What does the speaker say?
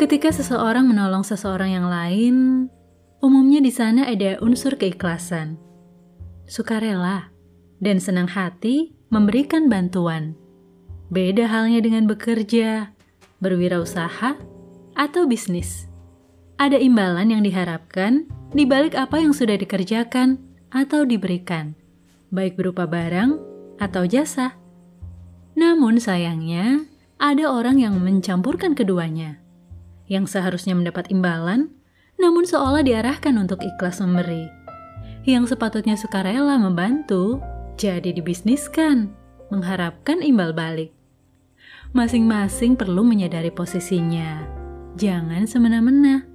Ketika seseorang menolong seseorang yang lain, umumnya di sana ada unsur keikhlasan, sukarela, dan senang hati memberikan bantuan. Beda halnya dengan bekerja, berwirausaha, atau bisnis. Ada imbalan yang diharapkan di balik apa yang sudah dikerjakan atau diberikan, baik berupa barang atau jasa. Namun sayangnya, ada orang yang mencampurkan keduanya yang seharusnya mendapat imbalan, namun seolah diarahkan untuk ikhlas memberi. Yang sepatutnya sukarela membantu, jadi dibisniskan, mengharapkan imbal balik. Masing-masing perlu menyadari posisinya. Jangan semena-mena.